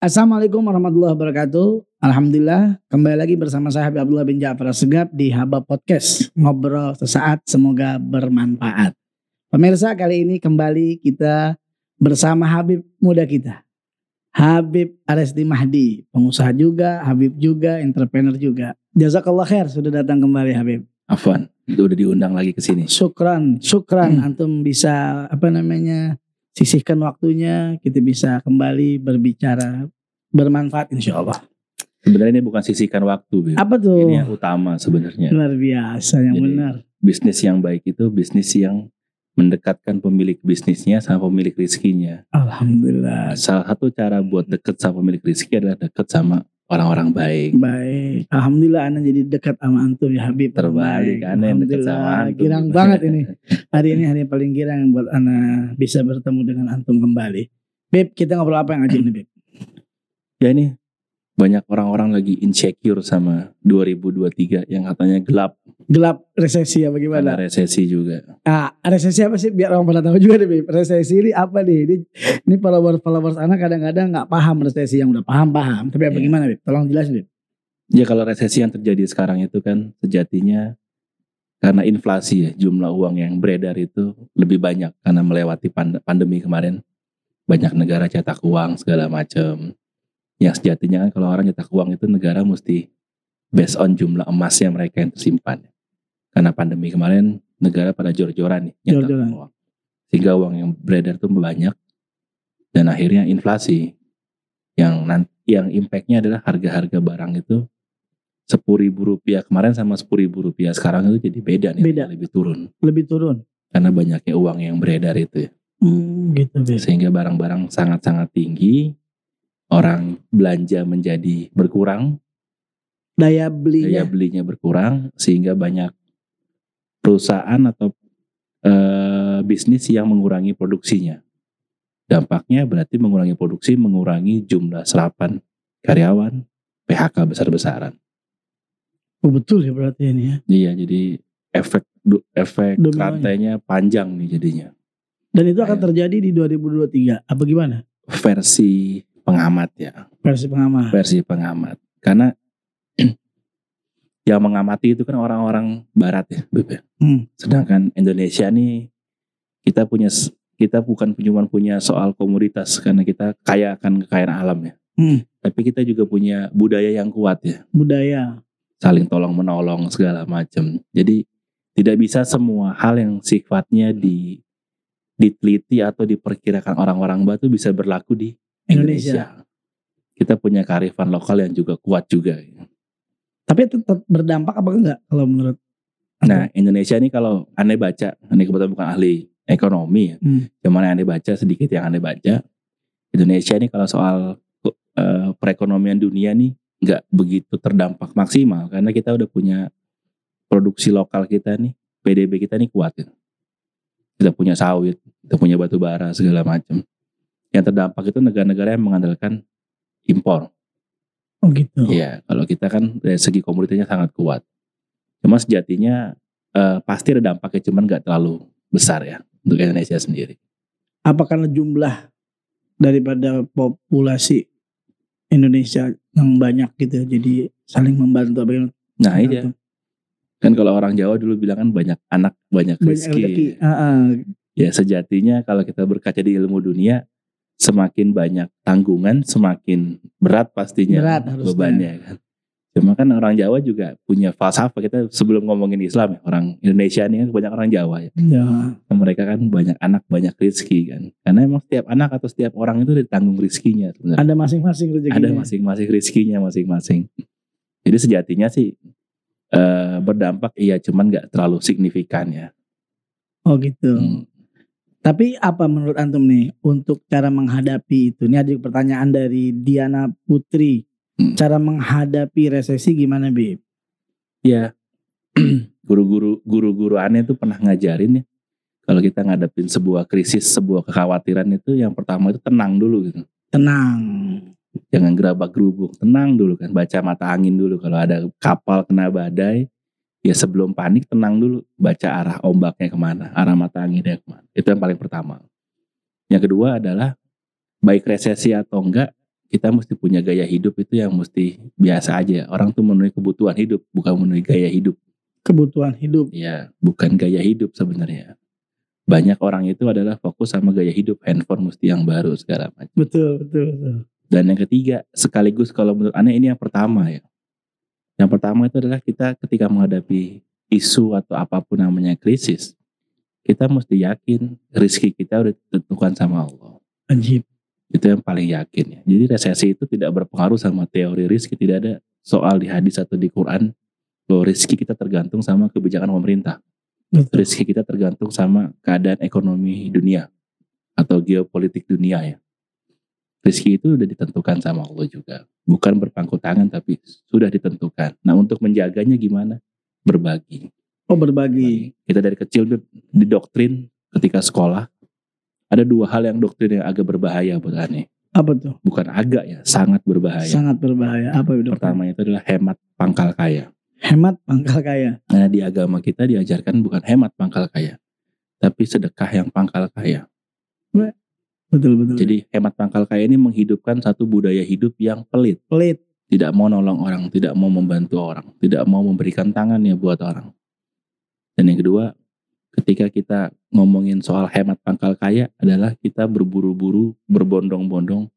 Assalamualaikum warahmatullahi wabarakatuh. Alhamdulillah kembali lagi bersama saya Habib Abdullah bin Ja'far Segap di Haba Podcast. Ngobrol sesaat semoga bermanfaat. Pemirsa kali ini kembali kita bersama Habib muda kita. Habib Aresti Mahdi, pengusaha juga, Habib juga, entrepreneur juga. Jazakallah khair sudah datang kembali Habib. Afwan, itu udah diundang lagi ke sini. Syukran, syukran Hmm. antum bisa apa namanya sisihkan waktunya, kita bisa kembali berbicara bermanfaat insya Allah. Sebenarnya ini bukan sisihkan waktu. Apa tuh? Ini yang utama sebenarnya. Luar biasa yang Jadi, benar. Bisnis yang baik itu bisnis yang mendekatkan pemilik bisnisnya sama pemilik rizkinya. Alhamdulillah. Salah satu cara buat deket sama pemilik rizki adalah deket sama orang-orang baik. Baik. Alhamdulillah Ana jadi dekat sama antum ya Habib. Terbalik, Baik. Ana yang dekat sama Alhamdulillah. antum. Girang banget ini. Hari ini hari yang paling girang buat Ana bisa bertemu dengan antum kembali. Beb, kita ngobrol apa yang ajib nih Beb? Ya ini banyak orang-orang lagi insecure sama 2023 yang katanya gelap Gelap resesi ya karena bagaimana? resesi juga. Ah, resesi apa sih? Biar orang pada tahu juga deh. Resesi ini apa nih? Ini, ini followers-followers Ana kadang-kadang nggak paham resesi. Yang udah paham-paham. Tapi apa Iya. gimana Beb? Tolong jelasin Beb. Ya kalau resesi yang terjadi sekarang itu kan sejatinya karena inflasi ya jumlah uang yang beredar itu lebih banyak karena melewati pand- pandemi kemarin banyak negara cetak uang segala macam yang sejatinya kan kalau orang cetak uang itu negara mesti based on jumlah emasnya mereka yang tersimpan karena pandemi kemarin negara pada jor-joran nih nyetak Jor-joran. uang sehingga uang yang beredar itu banyak dan akhirnya inflasi yang nanti yang impactnya adalah harga-harga barang itu sepuluh ribu rupiah kemarin sama sepuluh ribu rupiah sekarang itu jadi beda nih Beda. lebih turun Lebih turun. karena banyaknya uang yang beredar itu ya. Hmm, gitu Beb. sehingga barang-barang sangat-sangat tinggi orang belanja menjadi berkurang Daya daya belinya. belinya berkurang sehingga banyak perusahaan atau eh, bisnis yang mengurangi produksinya dampaknya berarti mengurangi produksi mengurangi jumlah serapan karyawan PHK besar-besaran Oh, betul ya berarti ini ya. Iya, jadi efek efek Dominonya. rantainya panjang nih jadinya. Dan itu akan terjadi di 2023. Apa gimana? Versi pengamat ya, Versi pengamat. versi pengamat. Karena yang mengamati itu kan orang-orang barat ya, Beb. ya. Hmm. Sedangkan Indonesia nih kita punya kita bukan cuma punya soal komoditas karena kita kaya akan kekayaan alam ya. Hmm. Tapi kita juga punya budaya yang kuat ya. Budaya. saling tolong menolong segala macam. Jadi tidak bisa semua hal yang sifatnya di diteliti atau diperkirakan orang-orang batu bisa berlaku di Indonesia. Indonesia. Kita punya kearifan lokal yang juga kuat juga. Tapi tetap berdampak apa enggak kalau menurut Nah Indonesia ini kalau aneh baca, aneh kebetulan bukan ahli ekonomi ya, Hmm. cuman yang aneh baca sedikit yang aneh baca. Indonesia ini kalau soal eh, perekonomian dunia nih nggak begitu terdampak maksimal karena kita udah punya produksi lokal kita nih PDB kita nih kuat ya. Kita punya sawit, kita punya batu bara segala macam. Yang terdampak itu negara-negara yang mengandalkan impor. Oh gitu. Iya, kalau kita kan dari segi komoditasnya sangat kuat. Cuma sejatinya eh, pasti ada dampaknya, cuman nggak terlalu besar ya untuk Indonesia sendiri. Apa karena jumlah daripada populasi Indonesia yang banyak gitu jadi saling membantu apa? Nah iya, kan kalau orang Jawa dulu bilang kan banyak anak banyak Banyak rezeki. rezeki. Ah, ah. Ya sejatinya kalau kita berkaca di ilmu dunia, semakin banyak tanggungan, semakin berat pastinya Berat bebannya kan. Cuma kan orang Jawa juga punya falsafah kita sebelum ngomongin Islam ya orang Indonesia ini kan banyak orang Jawa ya. Ya. mereka kan banyak anak banyak rezeki kan karena emang setiap anak atau setiap orang itu ditanggung rezekinya sebenarnya Ada masing-masing rezekinya. ada masing-masing rezekinya masing-masing jadi sejatinya sih eh, berdampak iya cuman nggak terlalu signifikan ya Oh gitu. Hmm. Tapi apa menurut antum nih untuk cara menghadapi itu? Ini ada pertanyaan dari Diana Putri. Hmm. Cara menghadapi resesi gimana, Bib? ya guru-guru guru-guru aneh tuh pernah ngajarin ya kalau kita ngadepin sebuah krisis sebuah kekhawatiran itu yang pertama itu tenang dulu gitu Tenang. jangan gerabak gerubuk tenang dulu kan baca mata angin dulu kalau ada kapal kena badai ya sebelum panik tenang dulu baca arah ombaknya ke mana arah mata anginnya ke mana itu yang paling pertama yang kedua adalah baik resesi atau enggak kita mesti punya gaya hidup itu yang mesti biasa aja. Orang tuh memenuhi kebutuhan hidup, bukan memenuhi gaya hidup. Kebutuhan hidup. Ya, bukan gaya hidup sebenarnya. Banyak orang itu adalah fokus sama gaya hidup, handphone mesti yang baru segala macam. Betul, betul, betul. Dan yang ketiga, sekaligus kalau menurut aneh ini yang pertama ya. Yang pertama itu adalah kita ketika menghadapi isu atau apa pun namanya krisis, kita mesti yakin rizki kita udah ditentukan sama Allah. Ajib. Itu yang paling yakin ya. Jadi resesi itu tidak berpengaruh sama teori rizki, tidak ada soal di hadis atau di Quran bahwa rizki kita tergantung sama kebijakan pemerintah. Betul. Rizki kita tergantung sama keadaan ekonomi dunia atau geopolitik dunia ya. Rizki itu udah ditentukan sama Allah juga. Bukan berpangku tangan tapi sudah ditentukan. Nah untuk menjaganya gimana? Berbagi. Oh berbagi. Kita dari kecil di- didoktrin ketika sekolah. Ada dua hal yang doktrin yang agak berbahaya buat aneh. Apa tuh? Bukan agak ya, sangat berbahaya. Sangat berbahaya. Apa itu? Pertama itu adalah hemat pangkal kaya. Hemat pangkal kaya. Nah di agama kita diajarkan bukan hemat pangkal kaya. Tapi sedekah yang pangkal kaya. Betul betul. Jadi hemat pangkal kaya ini menghidupkan satu budaya hidup yang pelit. pelit. Tidak mau nolong orang, tidak mau membantu orang. Tidak mau memberikan tangannya buat orang. Dan yang kedua, ketika kita ngomongin soal hemat pangkal kaya adalah kita berburu-buru, berbondong-bondong,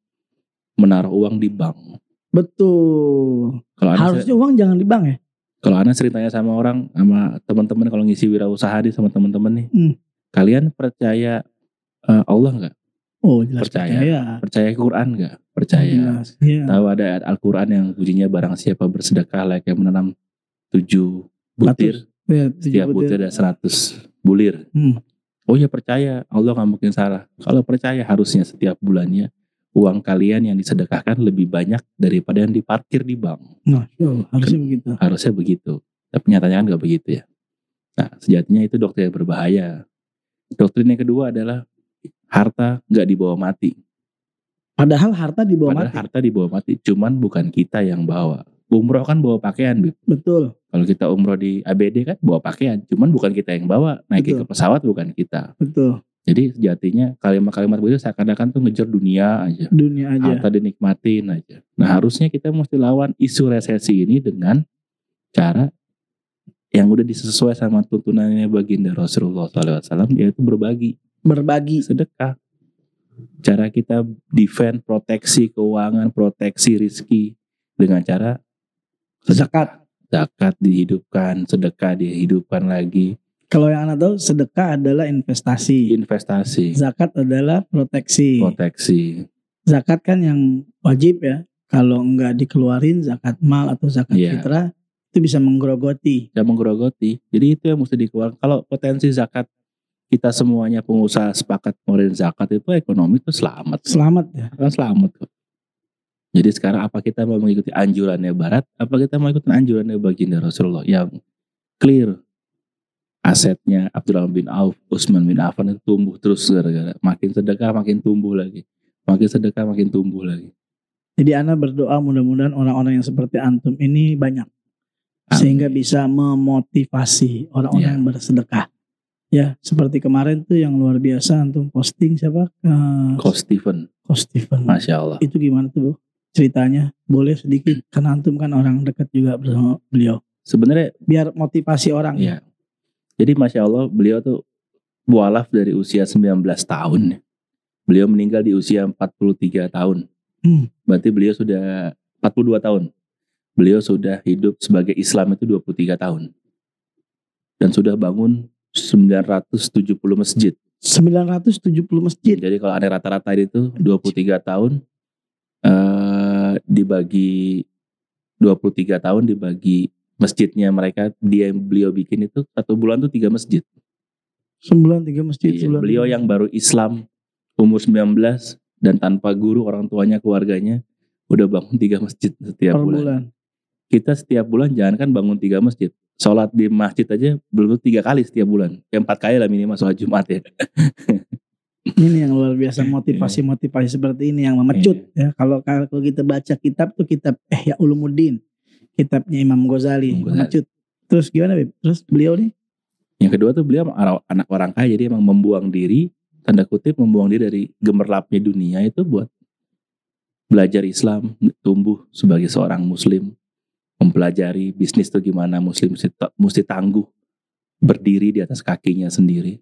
menaruh uang di bank. Betul. Kalau Anda, Harusnya uang jangan di bank ya. kalau Anda sering tanya sama orang, sama teman-teman kalau ngisi wirausaha nih sama teman-teman nih, Hmm. kalian percaya eh, Allah nggak? Oh jelas Percaya. percaya. Percaya Quran nggak? Percaya. Jelas. Iya. Tahu ada ayat Al-Quran yang bunyinya barang siapa bersedekah like yang menanam tujuh butir, Ya, tujuh setiap butir. ada seratus bulir. Hmm. Oh ya percaya, Allah nggak mungkin salah. Kalau percaya harusnya setiap bulannya uang kalian yang disedekahkan lebih banyak daripada yang diparkir di bank. Nah, oh, harusnya begitu. Harusnya begitu. Tapi nyatanya kan nggak begitu ya. Nah sejatinya itu doktrin yang berbahaya. Doktrin yang kedua adalah harta nggak dibawa mati. Padahal harta di bawah Padahal mati. harta dibawa mati, cuman bukan kita yang bawa. Umroh kan bawa pakaian, Bib. Betul. Kalau kita umroh di ABD kan bawa pakaian, cuman bukan kita yang bawa. Betul. ke pesawat bukan kita. Betul. Jadi sejatinya kalimat-kalimat begitu seakan-akan tuh ngejar dunia aja. Dunia aja. Harta dinikmatin aja. Nah harusnya kita mesti lawan isu resesi ini dengan cara yang udah disesuai sama tuntunannya baginda Rasulullah SAW yaitu berbagi Berbagi. sedekah. Cara kita defend, proteksi keuangan, proteksi rizki dengan cara Zakat. zakat dihidupkan, sedekah dihidupkan lagi, Kalau yang anda tahu sedekah adalah investasi. investasi, Zakat adalah proteksi. proteksi. Zakat kan yang wajib ya. Kalau enggak dikeluarin zakat mal atau zakat Iya. fitrah itu bisa menggerogoti. dan menggerogoti. Jadi itu yang mesti dikeluarkan. Kalau potensi zakat kita semuanya pengusaha sepakat ngeluarin zakat itu ekonomi itu selamat. Selamat ya. Kan selamat kok. Jadi sekarang apa kita mau mengikuti anjurannya Barat? Apa kita mau ikuti anjurannya baginda Rasulullah yang clear asetnya Abdullah bin Auf, Utsman bin Affan itu tumbuh terus gara-gara makin sedekah makin tumbuh lagi, makin sedekah makin tumbuh lagi. Jadi anda berdoa mudah-mudahan orang-orang yang seperti antum ini banyak. Amin. Sehingga bisa memotivasi orang-orang Iya. yang bersedekah. Ya, seperti kemarin tuh yang luar biasa antum posting siapa? Eh, Ko Stephen, Coach Steven. masya Allah. Itu gimana tuh, Bu? Ceritanya boleh sedikit karena antum kan orang dekat juga bersama beliau. Sebenarnya Biar motivasi orang. Iya. Jadi masya Allah beliau tuh mualaf dari usia 19 tahun. Beliau meninggal di usia 43 tahun. Hmm. Berarti beliau sudah 42 tahun. Beliau sudah hidup sebagai Islam itu 23 tahun. Dan sudah bangun 970 masjid. 970 masjid. Jadi kalau ada rata-rata itu 23 tahun eh dibagi 23 tahun dibagi masjidnya mereka dia yang beliau bikin itu satu bulan tuh tiga masjid. Sembilan tiga masjid. Iya, sebulan beliau yang baru Islam umur 19 dan tanpa guru orang tuanya keluarganya udah bangun tiga masjid setiap per bulan. bulan. Kita setiap bulan jangan kan bangun tiga masjid. Sholat di masjid aja belum tiga kali setiap bulan. Ya, empat kali lah minimal sholat Jumat ya. Ini yang luar biasa motivasi-motivasi seperti ini yang memecut Iya. ya. Kalau kalau kita baca kitab tuh kitab eh ya Ulumuddin, kitabnya Imam Ghazali, Imam Ghazali. memecut. Terus gimana, Beb? Terus beliau nih Yang kedua tuh beliau anak orang kaya jadi emang membuang diri tanda kutip membuang diri dari gemerlapnya dunia itu buat belajar Islam, tumbuh sebagai seorang muslim, mempelajari bisnis itu gimana muslim mesti, mesti tangguh berdiri di atas kakinya sendiri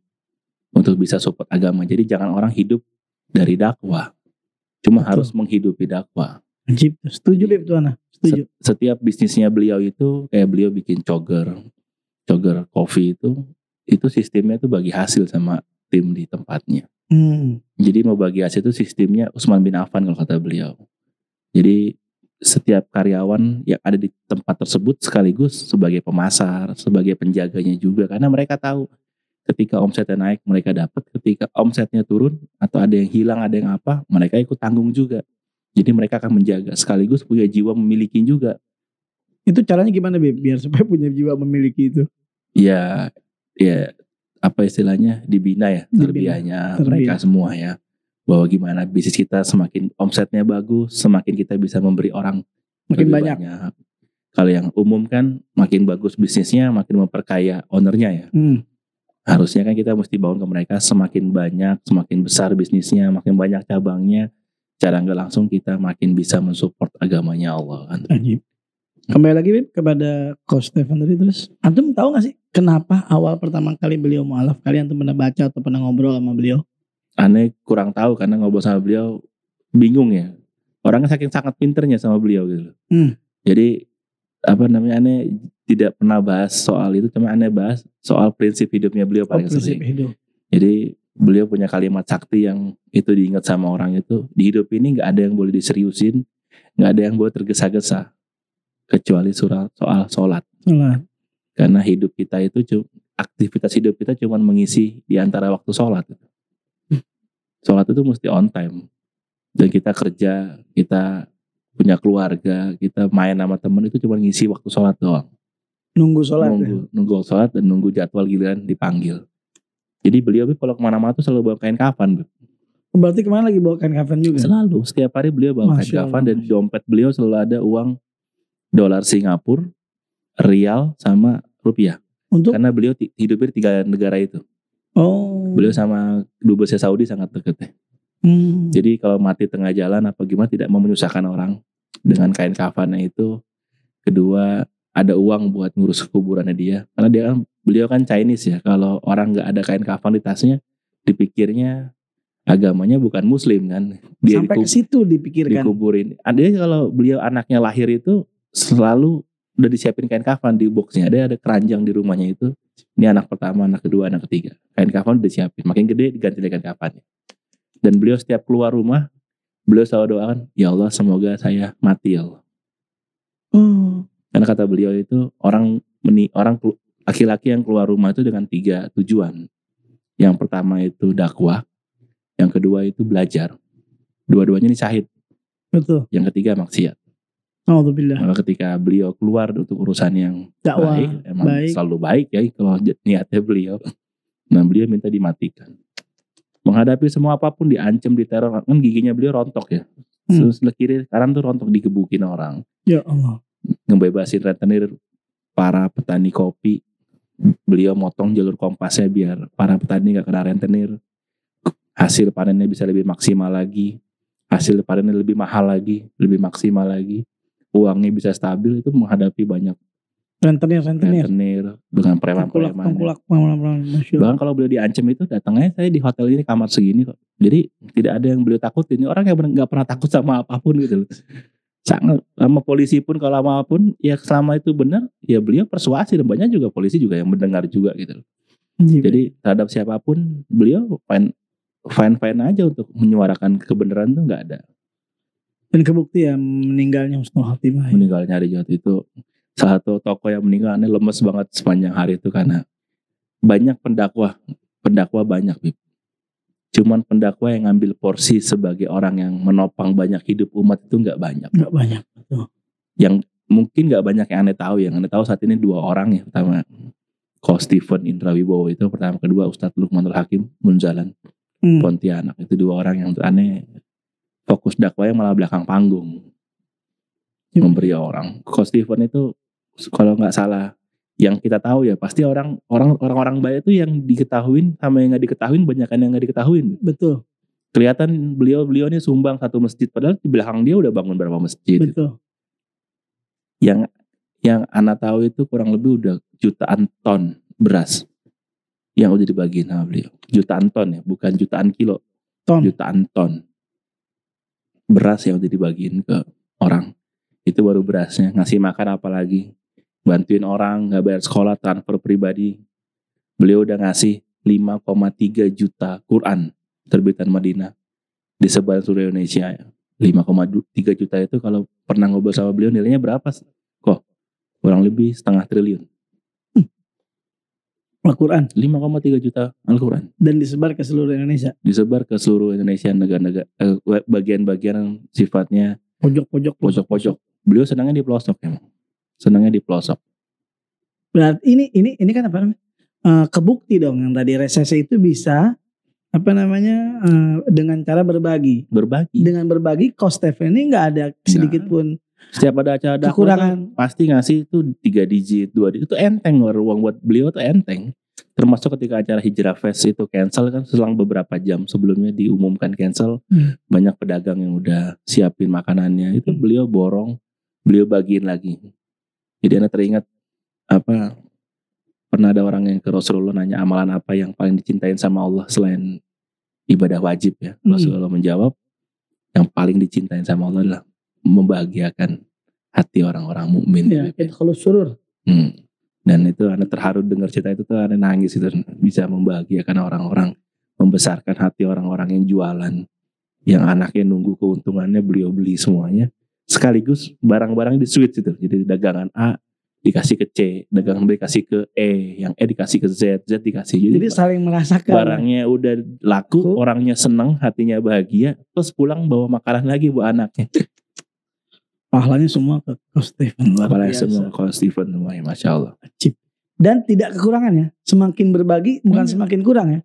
untuk bisa support agama. Jadi jangan orang hidup dari dakwah. Cuma Betul. harus menghidupi dakwah. Ajib. Setuju Beb tuh Ana. Setuju. Setiap bisnisnya beliau itu kayak beliau bikin jogger, jogger coffee itu itu sistemnya itu bagi hasil sama tim di tempatnya. Hmm. Jadi mau bagi hasil itu sistemnya Usman bin Affan kalau kata beliau. Jadi setiap karyawan yang ada di tempat tersebut sekaligus sebagai pemasar, sebagai penjaganya juga karena mereka tahu ketika omsetnya naik mereka dapat, ketika omsetnya turun atau ada yang hilang, ada yang apa, mereka ikut tanggung juga. Jadi mereka akan menjaga sekaligus punya jiwa memiliki juga. Itu caranya gimana Beb? Biar supaya punya jiwa memiliki itu. Ya ya apa istilahnya dibina ya terbiahnya terbiah. mereka semua ya bahwa gimana bisnis kita semakin omsetnya bagus semakin kita bisa memberi orang Makin lebih banyak. kalau yang umum kan makin bagus bisnisnya makin memperkaya ownernya ya Hmm. harusnya kan kita mesti bangun ke mereka semakin banyak semakin besar bisnisnya makin banyak cabangnya cara nggak langsung kita makin bisa mensupport agamanya Allah kan Ajib. Kembali lagi Beb kepada Coach Stefan tadi terus. Antum tahu gak sih kenapa awal pertama kali beliau mualaf kalian tuh pernah baca atau pernah ngobrol sama beliau? Aneh kurang tahu karena ngobrol sama beliau bingung ya orangnya saking sangat pinternya sama beliau gitu. Hmm. jadi apa namanya aneh tidak pernah bahas soal itu cuma aneh bahas soal prinsip hidupnya beliau Oh, paling prinsip sering hidup. jadi beliau punya kalimat sakti yang itu diingat sama orang itu di hidup ini nggak ada yang boleh diseriusin nggak ada yang boleh tergesa-gesa kecuali surat soal sholat karena hidup kita itu aktivitas hidup kita cuma mengisi di antara waktu sholat. Sholat itu mesti on time. Dan kita kerja, kita punya keluarga, kita main sama temen itu cuma ngisi waktu sholat doang. Nunggu sholat. ya? nunggu, nunggu sholat dan nunggu jadwal giliran dipanggil. Jadi beliau kalau ke mana-mana tuh selalu bawa kain kafan. Berarti ke mana lagi bawa kain kafan juga? Selalu, setiap hari beliau bawa kain Masya kafan dan dompet beliau selalu ada uang dolar Singapura, rial, sama rupiah. Untuk Karena beliau hidupnya di tiga negara itu. Oh. Beliau sama dubesnya Saudi sangat dekat ya. Hmm. Jadi kalau mati tengah jalan apa gimana tidak mau menyusahkan orang dengan kain kafannya itu. Kedua ada uang buat ngurus kuburannya dia. Karena dia kan beliau kan Chinese ya. Kalau orang nggak ada kain kafan di tasnya, dipikirnya agamanya bukan Muslim kan. Dia Sampai ke situ dipikirkan. dikuburin. Ada kalau beliau anaknya lahir itu selalu udah disiapin kain kafan di boxnya. Ada ada keranjang di rumahnya itu. Ini anak pertama, anak kedua, anak ketiga. Kain kafan udah disiapin. Makin gede diganti dengan kain kafannya. Dan beliau setiap keluar rumah, beliau selalu doakan, ya Allah semoga saya mati ya Allah. Oh. Karena kata beliau itu orang meni, orang laki-laki yang keluar rumah itu dengan tiga tujuan. Yang pertama itu dakwah, yang kedua itu belajar. Dua-duanya ini syahid. Betul. Yang ketiga maksiat. Alhamdulillah. Maka ketika beliau keluar untuk urusan yang Dakwah. baik, emang baik. selalu baik ya kalau niatnya beliau. Nah beliau minta dimatikan. Menghadapi semua apa pun diancam, diteror, kan giginya beliau rontok ya. Hmm. Sebelah kiri, kanan tuh rontok digebukin orang. Ya Allah. Ngebebasin rentenir para petani kopi. Beliau motong jalur kompasnya biar para petani nggak kena rentenir. Hasil panennya bisa lebih maksimal lagi. Hasil panennya lebih mahal lagi, lebih maksimal lagi. Uangnya bisa stabil itu menghadapi banyak Rentenir, rentenir. rentenir dengan preman-preman. tengkulak. Bahkan kalau beliau diancam itu datangnya saya di hotel ini kamar segini kok. Jadi tidak ada yang beliau takutin. Ini orang yang nggak pernah takut sama apa pun gitu loh. Sangat sama polisi pun kalau apa pun ya selama itu benar ya beliau persuasi dan banyak juga polisi juga yang mendengar juga gitu loh. Ajib. Jadi terhadap siapa pun beliau fine fine fine aja untuk menyuarakan kebenaran itu nggak ada. Dan kebukti ya meninggalnya Husnul Khatimah. ya. meninggalnya hari Jumat itu salah satu tokoh yang meninggal aneh lemes banget sepanjang hari itu karena banyak pendakwah pendakwah banyak Bib. cuman pendakwah yang ngambil porsi sebagai orang yang menopang banyak hidup umat itu nggak banyak Nggak banyak. Betul. mungkin nggak banyak yang aneh tahu yang aneh tahu saat ini dua orang ya pertama Ko Stephen Indra Wibowo itu pertama kedua Ustadz Lukmanul Hakim Munzalan Hmm. Pontianak itu dua orang yang aneh fokus dakwahnya malah belakang panggung Iya. memberi orang. Ko Stephen itu kalau nggak salah yang kita tahu ya pasti orang orang orang-orang baik itu yang diketahuin sama yang nggak diketahuin banyak yang nggak diketahuin. Betul. kelihatan beliau beliau ini sumbang satu masjid padahal di belakang dia udah bangun berapa masjid Betul. yang yang anak tahu itu kurang lebih udah jutaan ton beras yang udah dibagiin sama beliau jutaan ton ya bukan jutaan kilo Ton. jutaan ton beras yang udah dibagiin ke orang. Itu baru berasnya. Ngasih makan apa lagi? Bantuin orang nggak bayar sekolah transfer pribadi. Beliau udah ngasih 5,3 juta Quran terbitan Madinah disebar seluruh Indonesia. 5,3 juta itu kalau pernah ngobrol sama beliau nilainya berapa kok kurang lebih setengah triliun Al-Quran 5,3 juta Al-Quran dan disebar ke seluruh Indonesia. disebar ke seluruh Indonesia negara-negara eh, bagian-bagian yang sifatnya Pojok-pojok. pojok-pojok beliau senangnya di pelosok emang senangnya di pelosok Berarti ini ini ini kan apa namanya? Eh, kebukti dong yang tadi resesi itu bisa apa namanya eh, dengan cara berbagi. berbagi Dengan berbagi cost ini nggak ada sedikit pun setiap ada acara dakwah kekurangan. pasti ngasih itu tiga digit dua digit itu enteng uang buat beliau tuh enteng termasuk ketika acara hijrah fest itu cancel kan selang beberapa jam sebelumnya diumumkan cancel Hmm. banyak pedagang yang udah siapin makanannya itu Hmm. beliau borong beliau bagiin lagi jadi anda teringat apa pernah ada orang yang ke Rasulullah nanya amalan apa yang paling dicintain sama Allah selain ibadah wajib ya Hmm. Rasulullah menjawab yang paling dicintain sama Allah adalah membahagiakan hati orang-orang mukmin Ya, itu kalau surur. Hmm. Dan itu anda terharu dengar cerita itu tuh anda nangis itu bisa membahagiakan orang-orang, membesarkan hati orang-orang yang jualan, yang anaknya nunggu keuntungannya beliau beli semuanya, sekaligus barang-barang di switch itu. Jadi dagangan A dikasih ke C, dagangan B dikasih ke E, yang E dikasih ke Z, Z dikasih. Jadi, Jadi saling merasakan. barangnya udah laku, Laku. orangnya seneng, hatinya bahagia, terus pulang bawa makanan lagi buat anaknya. Pahalanya semua ke Coach Stephen. Biasa. semua kalau Steven semuanya, masya Allah. Dan tidak kekurangannya. Semakin berbagi bukan Hmm. semakin kurang ya.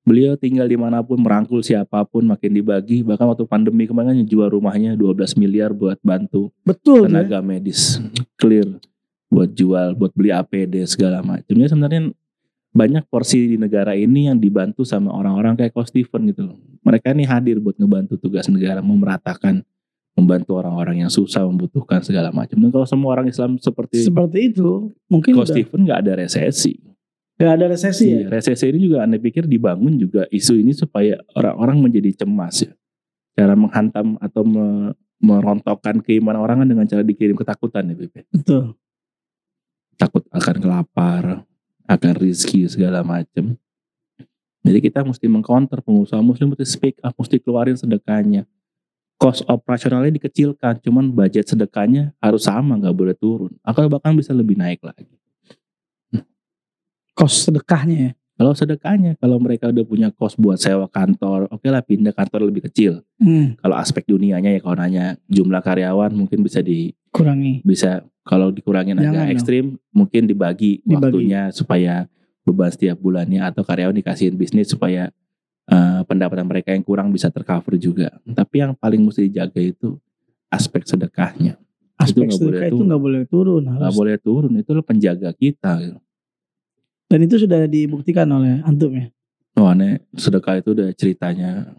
Beliau tinggal di mana pun merangkul siapa pun makin dibagi bahkan waktu pandemi kemarin jual rumahnya 12 miliar buat bantu Betul. tuh ya. tenaga medis clear buat jual buat beli APD segala macam. Jadi sebenarnya banyak porsi di negara ini yang dibantu sama orang-orang kayak Coach Steven gitu loh. Mereka ini hadir buat ngebantu tugas negara memeratakan membantu orang-orang yang susah membutuhkan segala macam. Dan kalau semua orang Islam seperti Seperti itu. Mungkin Coach udah Steven nggak ada resesi. gak ada resesi ya. Iya, resesi ini juga anda pikir dibangun juga isu ini supaya orang-orang menjadi cemas ya. Cara menghantam atau me- merontokkan keimanan orang kan dengan cara dikirim ketakutan ya Bebe. Betul. Takut akan kelapar, akan rizki segala macam. Jadi kita mesti mengcounter pengusaha muslim mesti speak up, mesti keluarin sedekahnya. Cost operasionalnya dikecilkan, cuman budget sedekahnya harus sama, nggak boleh turun. Atau bahkan bisa lebih naik lagi. Kos sedekahnya ya. Kalau sedekahnya, kalau mereka udah punya kos buat sewa kantor, oke lah pindah kantor lebih kecil. Hmm, Kalau aspek dunianya ya kalau nanya jumlah karyawan mungkin bisa di kurangi. bisa kalau dikurangin Jangan agak ekstrim mungkin dibagi, Dibagi. waktunya supaya beban setiap bulannya atau karyawan dikasihin bisnis supaya eh, pendapatan mereka yang kurang bisa tercover juga. Tapi yang paling mesti dijaga itu aspek sedekahnya. Aspek boleh sedekah itu nggak boleh turun. Nggak boleh turun, itu lo penjaga kita. gitu. Dan itu sudah dibuktikan oleh antum ya. Wah, aneh, sedekah itu udah ceritanya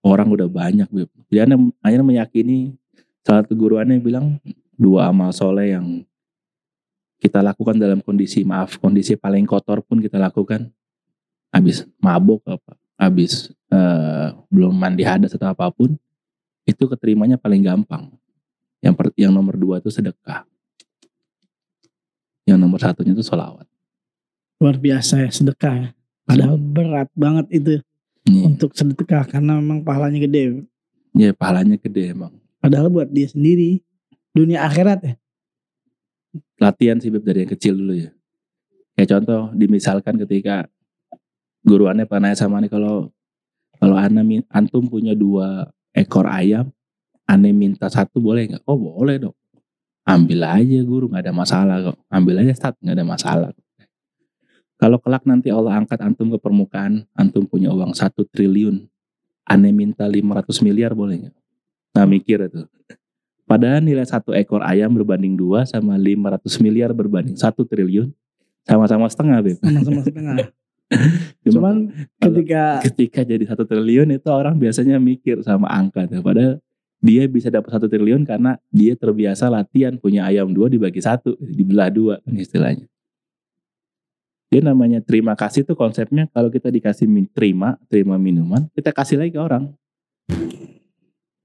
orang udah banyak, aneh, aneh meyakini salah satu guru aneh bilang dua amal soleh yang kita lakukan dalam kondisi maaf kondisi paling kotor pun kita lakukan habis mabuk apa habis eh, belum mandi hadas atau apa pun itu keterimanya paling gampang yang per- yang nomor dua itu sedekah yang nomor satunya itu sholawat Luar biasa ya sedekah ya. Padahal berat banget itu Nih, untuk sedekah karena memang pahalanya gede. ya pahalanya gede emang Padahal buat dia sendiri dunia akhirat ya. latihan sih Beb dari yang kecil dulu ya. Kayak contoh, dimisalkan ketika guru aneh pernah nanya sama aneh kalau kalau aneh min- antum punya dua ekor ayam, aneh minta satu boleh nggak? Oh boleh dong. Ambil aja guru nggak ada masalah kok. Ambil aja stat nggak ada masalah. Kalau kelak nanti Allah angkat antum ke permukaan, antum punya uang satu triliun, aneh minta 500 miliar boleh nggak? Nah mikir itu. Padahal nilai satu ekor ayam berbanding dua sama 500 miliar berbanding satu triliun sama-sama setengah Beb. Sama-sama setengah. Cuman ketika ketika jadi satu triliun itu orang biasanya mikir sama angka. Padahal dia bisa dapat satu triliun karena dia terbiasa latihan punya ayam dua dibagi satu, dibelah dua kan istilahnya. Dia namanya terima kasih tuh konsepnya kalau kita dikasih min- terima, terima minuman, kita kasih lagi ke orang.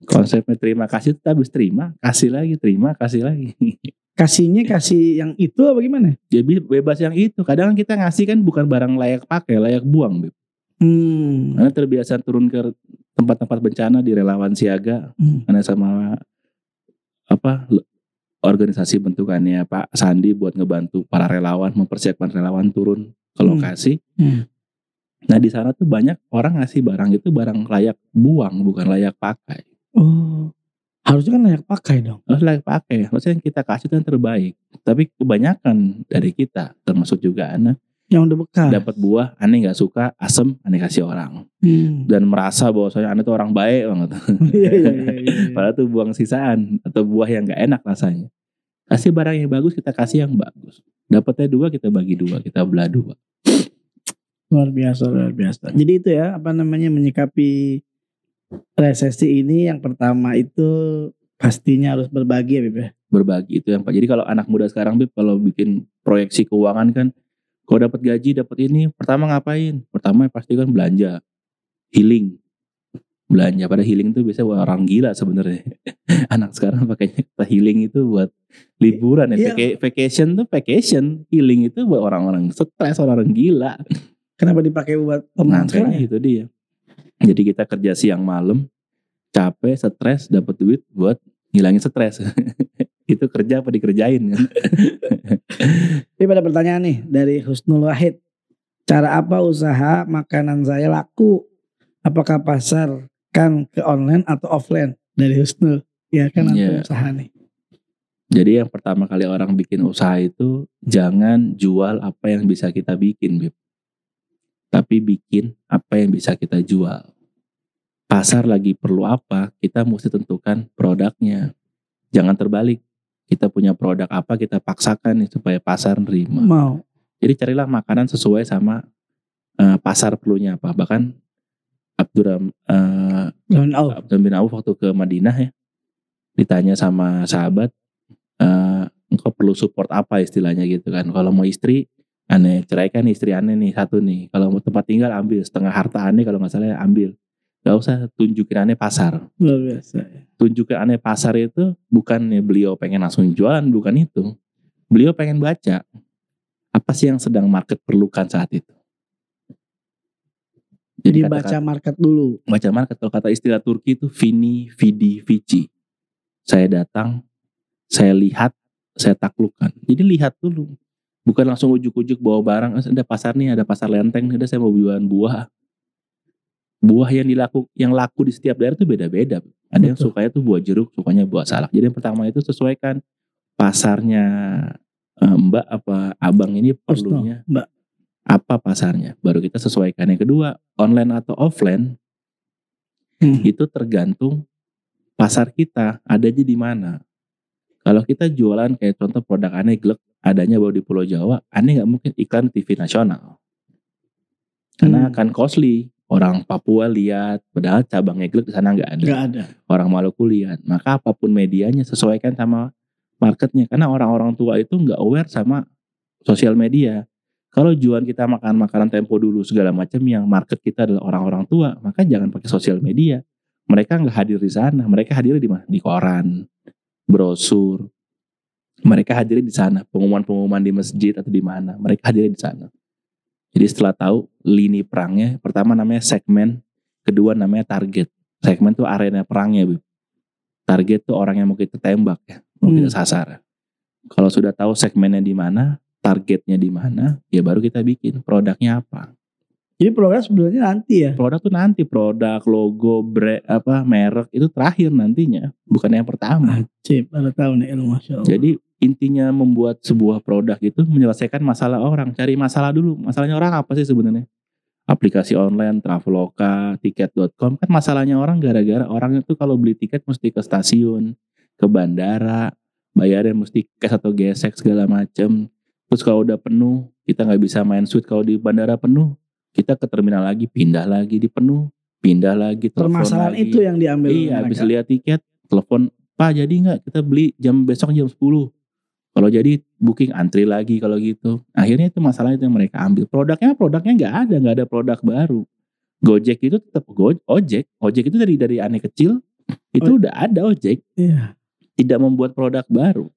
Konsepnya terima kasih itu habis terima, kasih lagi, terima, kasih lagi. kasihnya kasih yang itu apa gimana? Jadi bebas yang itu. Kadang kita ngasih kan bukan barang layak pakai, layak buang. Beb. Hmm. Karena terbiasa turun ke tempat-tempat bencana di relawan siaga, Hmm. karena sama apa organisasi bentukannya Pak Sandi buat ngebantu para relawan mempersiapkan relawan turun ke Hmm. lokasi. Hmm. Nah di sana tuh banyak orang ngasih barang itu barang layak buang bukan layak pakai. Oh. Harusnya kan layak pakai dong. Harus layak pakai. Harusnya yang kita kasih itu yang terbaik. Tapi kebanyakan dari kita termasuk juga anak Yang udah bekas. dapat buah aneh nggak suka asem aneh kasih orang Hmm. dan merasa bahwasanya aneh tuh orang baik banget. Iya, iya, iya, iya. Padahal tuh buang sisaan atau buah yang nggak enak rasanya. Kasih barang yang bagus kita kasih yang bagus. Dapatnya dua kita bagi dua kita belah dua. Luar biasa, luar biasa. Jadi itu ya, apa namanya menyikapi resesi ini yang pertama itu pastinya harus berbagi ya, Bib ya. Berbagi itu yang pak. Jadi kalau anak muda sekarang Bib kalau bikin proyeksi keuangan kan, kalau dapat gaji dapat ini pertama ngapain? Pertama pasti kan belanja, healing, belanja. Pada healing itu biasanya buat orang gila sebenarnya. anak sekarang pakainya kata healing itu buat liburan ya. Vaca- Vacation tuh vacation, healing itu buat orang-orang stres, orang-orang gila. Kenapa dipakai buat Nah, sekarang? kayaknya itu dia. Jadi kita kerja siang malam, capek, stres, dapat duit buat ngilangin stres. itu kerja apa dikerjain kan? Ini pada pertanyaan nih dari Husnul Wahid. Cara apa usaha makanan saya laku? Apakah pasar kan ke online atau offline? Dari Husnul. Ya kan Iya. usaha nih. Jadi yang pertama kali orang bikin usaha itu jangan jual apa yang bisa kita bikin, Bib. Tapi bikin apa yang bisa kita jual. Pasar lagi perlu apa, kita mesti tentukan produknya. Jangan terbalik. Kita punya produk apa, kita paksakan nih supaya pasar nerima. Mau. Jadi carilah makanan sesuai sama eh, pasar perlunya apa. Bahkan Abdurrahman eh, Lawan Auf. Abdurrahman bin Auf waktu ke Madinah ya, ditanya sama sahabat, eh, engkau perlu support apa istilahnya gitu kan. Kalau mau istri, aneh ceraikan istri aneh nih satu nih. Kalau mau tempat tinggal ambil setengah harta aneh kalau nggak salah ambil. Gak usah tunjukin aneh pasar. Luar biasa. Tunjukin aneh pasar itu bukannya beliau pengen langsung jualan, bukan itu. Beliau pengen baca apa sih yang sedang market perlukan saat itu. Jadi kata-kata- baca market dulu. baca market kalau kata istilah Turki itu vini vidi vici saya datang saya lihat saya taklukkan jadi lihat dulu bukan langsung ujuk-ujuk bawa barang "Eh, ada pasar nih ada pasar lenteng nih, udah saya mau jualan buah buah yang dilaku yang laku di setiap daerah itu beda-beda ada yang Betul. sukanya tuh buah jeruk sukanya buah salak jadi yang pertama itu sesuaikan pasarnya eh, mbak apa abang ini perlunya Mbak. apa pasarnya baru kita sesuaikan yang kedua online atau offline Hmm. itu tergantung pasar kita adanya di mana. Kalau kita jualan kayak contoh produk aneh glek adanya baru di Pulau Jawa, aneh nggak mungkin iklan TV nasional karena Hmm. akan costly. Orang Papua lihat, padahal cabangnya glek di sana nggak ada. Ada. Orang Maluku lihat. Maka apa pun medianya sesuaikan sama marketnya. Karena orang-orang tua itu nggak aware sama sosial media. Kalau jualan kita makan makanan tempo dulu segala macam yang market kita adalah orang-orang tua, maka jangan pakai sosial media. Mereka nggak hadir di sana, mereka hadir di mana? Di koran, brosur. Mereka hadir di sana, pengumuman-pengumuman di masjid atau di mana, mereka hadir di sana. Jadi setelah tahu lini perangnya, pertama namanya segmen, kedua namanya target. Segmen itu arena perangnya. Target tuh orang yang mau kita tembak ya, mau Hmm. kita sasar. Kalau sudah tahu segmennya di mana, targetnya di mana, ya baru kita bikin produknya apa. Jadi program sebenarnya nanti ya. Produk tuh nanti produk, logo, brand, apa merek itu terakhir nantinya, bukan yang pertama. Cip, ada tahu nih ilmu Masya Allah. Jadi intinya membuat sebuah produk itu menyelesaikan masalah orang, cari masalah dulu. Masalahnya orang apa sih sebenarnya? Aplikasi online, Traveloka, tiket.com kan masalahnya orang gara-gara orang itu kalau beli tiket mesti ke stasiun, ke bandara, bayarnya mesti cash atau gesek segala macem. Terus kalau udah penuh, kita nggak bisa main suite kalau di bandara penuh, kita ke terminal lagi pindah lagi dipenuh pindah lagi telepon Permasalahan lagi. itu yang diambil iya habis lihat tiket telepon pak jadi nggak? Kita beli jam besok jam 10 kalau jadi booking antri lagi kalau gitu. Akhirnya itu masalah itu yang mereka ambil. Produknya produknya nggak ada nggak ada produk baru. Gojek itu tetap go ojek ojek itu dari dari aneh kecil itu Oh. udah ada ojek. Iya. tidak membuat produk baru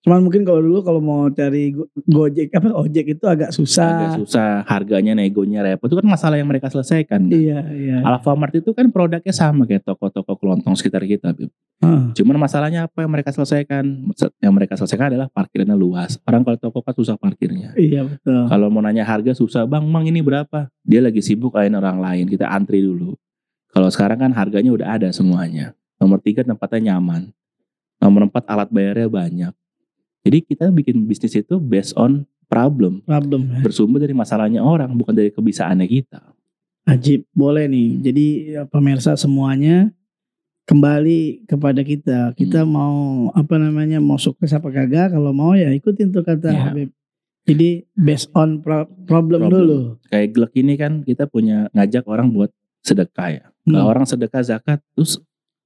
Cuman mungkin kalau dulu kalau mau cari go- Gojek apa ojek itu agak susah. agak susah harganya negonya repot itu kan masalah yang mereka selesaikan kan? Iya, iya. Alfamart itu kan produknya sama kayak toko-toko kelontong sekitar kita. Ah, Cuman masalahnya apa yang mereka selesaikan? Yang mereka selesaikan adalah parkirnya luas. Orang kalau toko kan susah parkirnya. iya betul. Kalau mau nanya harga susah, bang, bang ini berapa? Dia lagi sibuk lain orang lain, kita antri dulu. Kalau sekarang kan harganya udah ada semuanya. Nomor tiga tempatnya nyaman. Nomor empat alat bayarnya banyak. Jadi kita bikin bisnis itu based on problem. Problem ya. Bersumber dari masalahnya orang, bukan dari kebisaannya kita. Ajib, boleh nih. Jadi ya, pemirsa semuanya kembali kepada kita. Kita Hmm. mau apa namanya mau sukses apa kagak? Kalau mau ya ikutin tuh kata Iya. Habib. Jadi based on pro- problem, Problem. dulu. Kayak Glek ini kan kita punya ngajak orang buat sedekah ya. Kalau Hmm. orang sedekah zakat, terus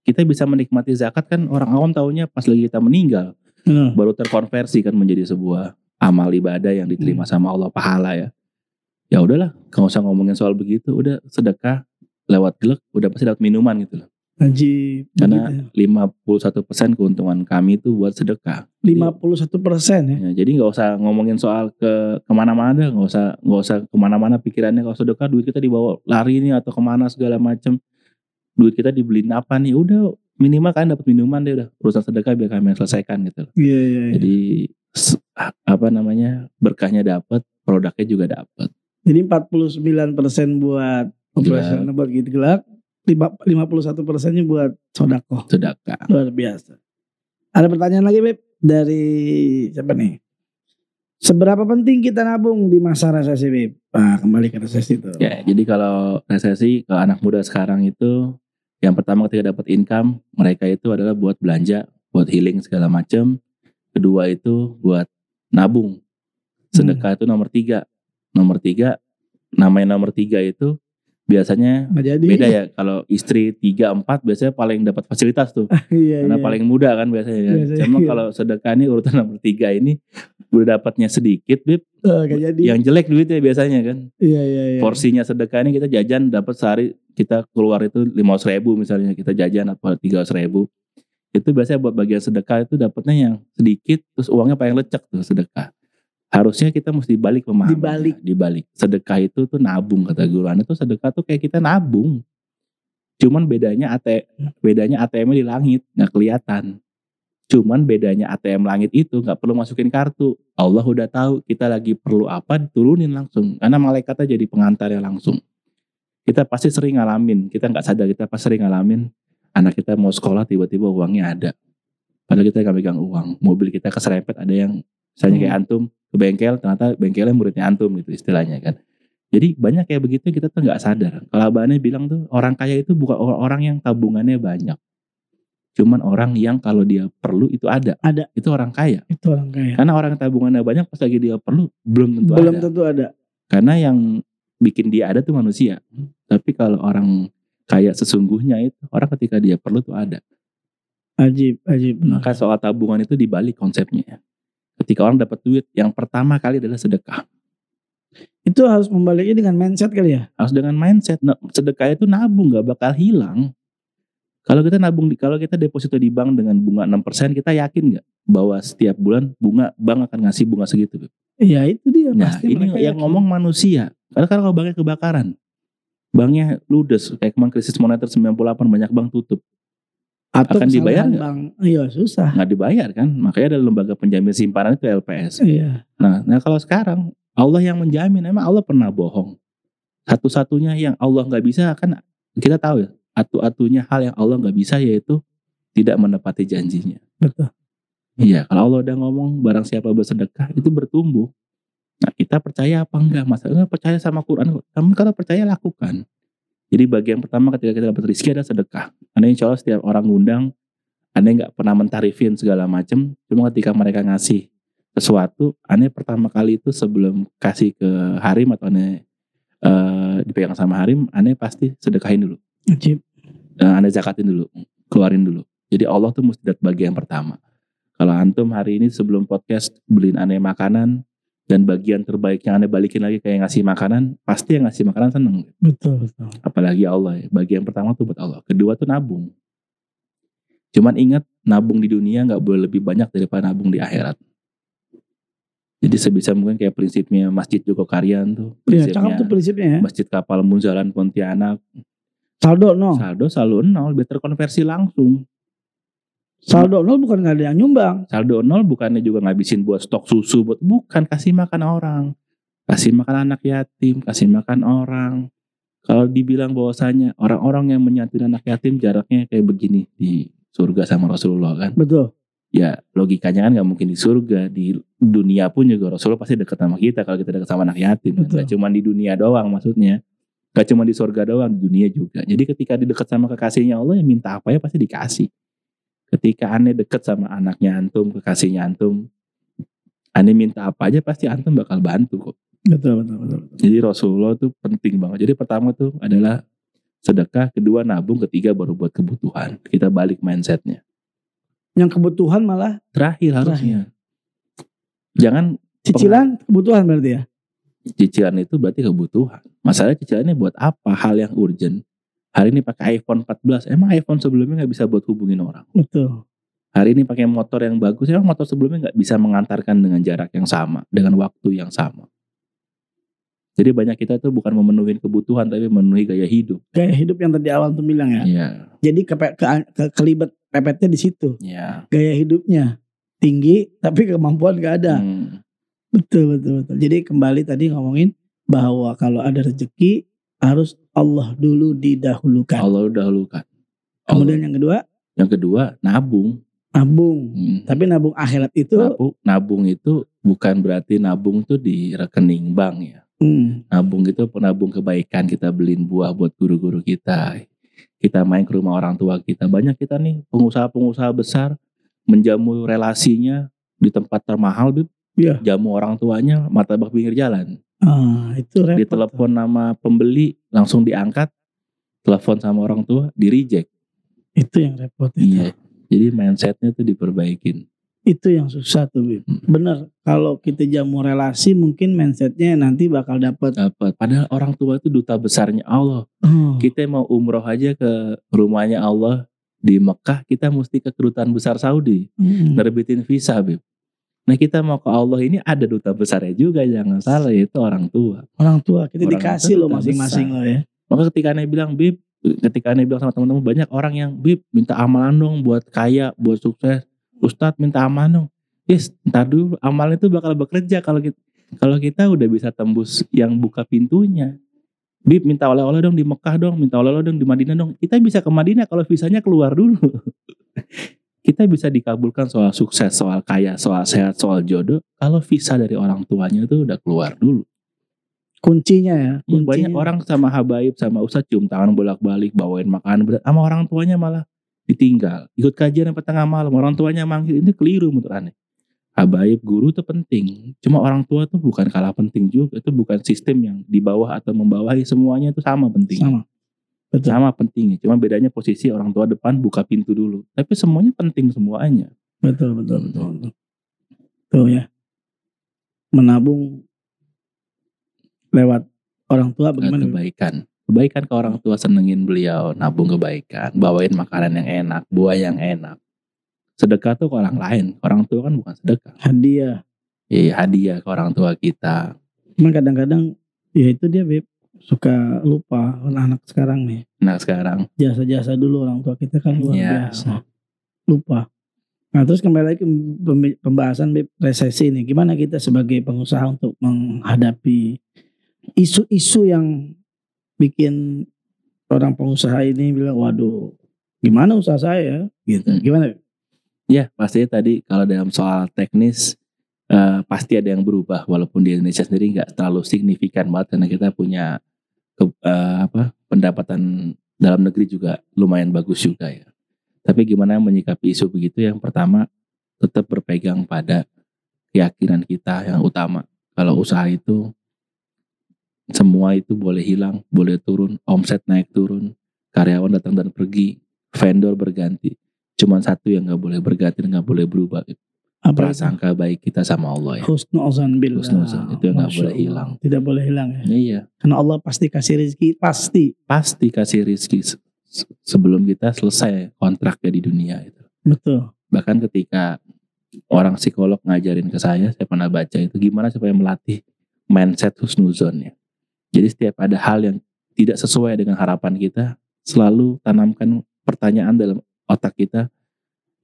kita bisa menikmati zakat kan orang awam taunya pas lagi kita meninggal. Benar. baru terkonversi kan menjadi sebuah amal ibadah yang diterima Hmm. sama Allah pahala ya. Ya udahlah, nggak usah ngomongin soal begitu, udah sedekah lewat glek udah pasti dapat minuman gitu loh. Ajib. Karena Begitu. 51% keuntungan kami itu buat sedekah. 51 persen ya. Ya, jadi nggak usah ngomongin soal ke ke mana-mana, nggak usah nggak usah ke mana-mana pikirannya kalau sedekah duit kita dibawa lari nih atau ke mana segala macem. Duit kita dibeliin apa nih? Udah minimal kan dapat minuman deh udah urusan sedekah biar kami yang selesaikan gitu loh. Iya iya. iya. Jadi s- apa namanya berkahnya dapat, produknya juga dapat. Jadi 49 persen buat operasional buat gitu gelap. 51 persennya buat sodako. Sedekah. Luar biasa. Ada pertanyaan lagi Beb dari siapa nih? Seberapa penting kita nabung di masa resesi Beb? Nah, kembali ke resesi itu. Ya, jadi kalau resesi kalau anak muda sekarang itu yang pertama ketika dapat income mereka itu adalah buat belanja, buat healing segala macam. Kedua itu buat nabung. Sedekah itu nomor tiga. Nomor tiga, namanya nomor tiga itu biasanya jadi. beda ya. Kalau istri tiga empat biasanya paling dapat fasilitas tuh. iya, Karena iya. paling muda kan biasanya kan. Biasanya, Cuma iya. kalau sedekah ini urutan nomor tiga ini udah dapatnya sedikit, Bib. Nggak jadi. Yang jelek duitnya biasanya kan. Iya iya iya. Porsinya sedekah ini kita jajan dapat sehari kita keluar itu lima ribu misalnya kita jajan apa tiga ribu. Itu biasanya buat bagian sedekah itu dapatnya yang sedikit terus uangnya paling lecek tuh sedekah. Harusnya kita mesti balik memahami. Dibalik. Dibalik. Sedekah itu tuh nabung kata guru Anda tuh sedekah tuh kayak kita nabung. Cuman bedanya AT, bedanya ATM-nya di langit nggak kelihatan. Cuman bedanya ATM langit itu nggak perlu masukin kartu. Allah udah tahu kita lagi perlu apa turunin langsung. Karena malaikatnya jadi pengantarnya langsung. Kita pasti sering ngalamin, kita nggak sadar kita pasti sering ngalamin anak kita mau sekolah tiba-tiba uangnya ada. Padahal kita nggak megang uang. Mobil kita keserempet ada yang misalnya kayak antum ke bengkel ternyata bengkelnya muridnya antum gitu istilahnya kan. Jadi banyak kayak begitu kita tuh nggak sadar. Kalau abahnya bilang tuh orang kaya itu bukan orang yang tabungannya banyak. Cuman orang yang kalau dia perlu itu ada. Ada. Itu orang kaya. Itu orang kaya. Karena orang tabungannya banyak pas lagi dia perlu belum tentu Belum ada. tentu ada. Karena yang bikin dia ada tuh manusia. Tapi kalau orang kaya sesungguhnya itu orang ketika dia perlu tuh ada. Ajib, ajib. Maka soal tabungan itu dibalik konsepnya. Ketika orang dapat duit, yang pertama kali adalah sedekah. Itu harus membaliknya dengan mindset kali ya. Harus dengan mindset. Nah, sedekah itu nabung nggak bakal hilang. Kalau kita nabung di, kalau kita deposito di bank dengan bunga 6%, kita yakin nggak bahwa setiap bulan bunga bank akan ngasih bunga segitu? Iya itu dia. Nah, pasti ini yang yakin. ngomong manusia. Karena kalau banknya kebakaran, banknya ludes, kayak kemarin krisis moneter 98 banyak bank tutup, Atau akan dibayar? Bang. Iya susah. nggak dibayar kan? Makanya ada lembaga penjamin simpanan itu LPS. Iya. Nah, nah kalau sekarang Allah yang menjamin, emang Allah pernah bohong. Satu-satunya yang Allah nggak bisa kan kita tahu ya, atu-atunya hal yang Allah nggak bisa yaitu tidak menepati janjinya. Betul. Iya, kalau Allah udah ngomong barang siapa bersedekah itu bertumbuh. Nah, kita percaya apa enggak? Masalahnya percaya sama Quran. Kamu kalau percaya lakukan. Jadi bagian pertama ketika kita dapat rezeki adalah sedekah. Karena insya Allah setiap orang ngundang, aneh nggak pernah mentarifin segala macam. Cuma ketika mereka ngasih sesuatu, aneh pertama kali itu sebelum kasih ke harim atau aneh eh, dipegang sama harim, aneh pasti sedekahin dulu. Wajib. Eh, aneh zakatin dulu, keluarin dulu. Jadi Allah tuh mesti dat bagian pertama. Kalau antum hari ini sebelum podcast beliin aneh makanan dan bagian terbaiknya aneh balikin lagi kayak ngasih makanan, pasti yang ngasih makanan seneng. Betul, betul. Apalagi Allah ya. Bagian pertama tuh buat Allah. Kedua tuh nabung. Cuman ingat nabung di dunia nggak boleh lebih banyak daripada nabung di akhirat. Jadi sebisa mungkin kayak prinsipnya Masjid Jogokarian tuh. Iya, Prinsipnya cakep tuh prinsipnya ya. Masjid Kapal Munzalan Pontianak. Saldo nol. Saldo selalu nol, biar terkonversi langsung. Saldo nol bukan nggak ada yang nyumbang. Saldo nol bukannya juga ngabisin buat stok susu, buat bukan kasih makan orang. Kasih makan anak yatim, kasih makan orang. Kalau dibilang bahwasanya orang-orang yang menyantuni anak yatim jaraknya kayak begini di surga sama Rasulullah kan. Betul. Ya logikanya kan nggak mungkin di surga, di dunia pun juga Rasulullah pasti dekat sama kita kalau kita dekat sama anak yatim. kan. Betul. Gak cuma di dunia doang maksudnya. Gak cuma di surga doang, di dunia juga. Jadi ketika di dekat sama kekasihnya Allah ya minta apa ya pasti dikasih. Ketika aneh dekat sama anaknya antum, kekasihnya antum, aneh minta apa aja pasti antum bakal bantu kok. Betul, betul, betul. betul. Jadi Rasulullah tuh penting banget. Jadi pertama tuh adalah sedekah, kedua nabung, ketiga baru buat kebutuhan. Kita balik mindsetnya. Yang kebutuhan malah Terakhir harusnya. Jangan cicilan kebutuhan berarti ya. cicilan itu berarti kebutuhan. Masalah cicilannya buat apa? Hal yang urgent. Hari ini pakai iPhone 14, emang iPhone sebelumnya nggak bisa buat hubungin orang. Betul. Hari ini pakai motor yang bagus, emang motor sebelumnya nggak bisa mengantarkan dengan jarak yang sama, dengan waktu yang sama. Jadi banyak kita tuh bukan memenuhi kebutuhan, tapi memenuhi gaya hidup. Gaya hidup yang tadi awal tuh bilang ya. Iya, Jadi ke, ke, ke- kelibet pepetnya di situ. iya. Gaya hidupnya tinggi tapi kemampuan gak ada. Hmm, Betul, betul, betul. Jadi kembali tadi ngomongin bahwa kalau ada rezeki harus Allah dulu didahulukan. Allah dahulukan. Kemudian Allah. yang kedua yang kedua nabung. nabung. Hmm. Tapi nabung akhirat itu Nabung, nabung itu bukan berarti nabung tuh di rekening bank ya. hmm, Nabung itu penabung kebaikan kita beliin buah buat guru-guru kita. Kita main ke rumah orang tua kita. Banyak kita nih pengusaha-pengusaha besar menjamu relasinya di tempat termahal, Bib. Iya. Jamu orang tuanya martabak pinggir jalan. Ah, itu repot. Ditelepon nama pembeli langsung diangkat. Telepon sama orang tua di reject. Itu yang repot. Itu. Iya. Jadi mindsetnya tuh diperbaikin. Itu yang susah tuh, Bib. Hmm. Bener. Kalau kita jamu relasi mungkin mindsetnya nanti bakal dapat. Dapat. Padahal orang tua itu duta besarnya Allah. Oh, Kita mau umroh aja ke rumahnya Allah di Mekah, kita mesti ke kedutaan besar Saudi. hmm. nerbitin visa Bib. Nah kita mau ke Allah ini ada duta besarnya juga jangan salah yaitu orang tua. Orang tua kita Orang dikasih loh masing-masing loh ya. Maka ketika aneh bilang Bib, ketika aneh bilang sama teman-teman banyak orang yang Bib minta amalan dong buat kaya, buat sukses. Ustadz minta amalan dong. Yes, ntar dulu amalan itu bakal bekerja kalau kita kalau kita udah bisa tembus yang buka pintunya. Bib minta oleh-oleh dong di Mekah dong, minta oleh-oleh dong di Madinah dong. Kita bisa ke Madinah kalau visanya keluar dulu. kita bisa dikabulkan soal sukses, soal kaya, soal sehat, soal jodoh. Kalau visa dari orang tuanya itu udah keluar dulu. Kuncinya ya. Ya, Kuncinya. banyak orang sama habaib, sama ustadz cium tangan bolak-balik, bawain makanan berat. Sama orang tuanya malah ditinggal. Ikut kajian sampai tengah malam, orang tuanya manggil. Ini keliru menurut aneh. Habaib, guru itu penting. Cuma orang tua tuh bukan kalah penting juga. Itu bukan sistem yang di bawah atau membawahi. Semuanya itu sama penting. sama. Betul. Sama pentingnya. Cuma bedanya posisi orang tua depan buka pintu dulu. Tapi semuanya penting semuanya. Betul, betul, betul, betul. Tuh ya. Menabung lewat orang tua bagaimana? kebaikan. Kebaikan ke orang tua senengin beliau, nabung kebaikan, bawain makanan yang enak, buah yang enak. Sedekah tuh ke orang lain, orang tua kan bukan sedekah. Hadiah. Iya hadiah ke orang tua kita. Cuman kadang-kadang ya itu dia Beb suka lupa anak sekarang nih. Nah sekarang, Jasa-jasa dulu orang tua kita kan luar Iya. biasa. Lupa. Nah terus kembali lagi ke pembahasan resesi ini. Gimana kita sebagai pengusaha untuk menghadapi isu-isu yang bikin orang pengusaha ini bilang waduh gimana usaha saya gitu. Hmm. Gimana? Ya pastinya tadi kalau dalam soal teknis eh, pasti ada yang berubah, walaupun di Indonesia sendiri nggak terlalu signifikan banget karena kita punya ke- eh, apa pendapatan dalam negeri juga lumayan bagus juga ya. Tapi gimana menyikapi isu begitu? Yang pertama tetap berpegang pada keyakinan kita yang utama. Kalau usaha itu semua itu boleh hilang, boleh turun, omset naik turun, karyawan datang dan pergi, vendor berganti. Cuman satu yang nggak boleh berganti, nggak boleh berubah. Prasangka baik kita sama Allah ya. Husnuzan billah. Husnuzan, itu nggak boleh Allah. hilang. Tidak boleh hilang ya. Iya, Karena Allah pasti kasih rezeki, pasti. pasti kasih se- sebelum kita selesai kontraknya di dunia itu. Betul. Bahkan ketika orang psikolog ngajarin ke saya, saya pernah baca itu gimana supaya melatih mindset husnuzon ya. Jadi setiap ada hal yang tidak sesuai dengan harapan kita, selalu tanamkan pertanyaan dalam otak kita,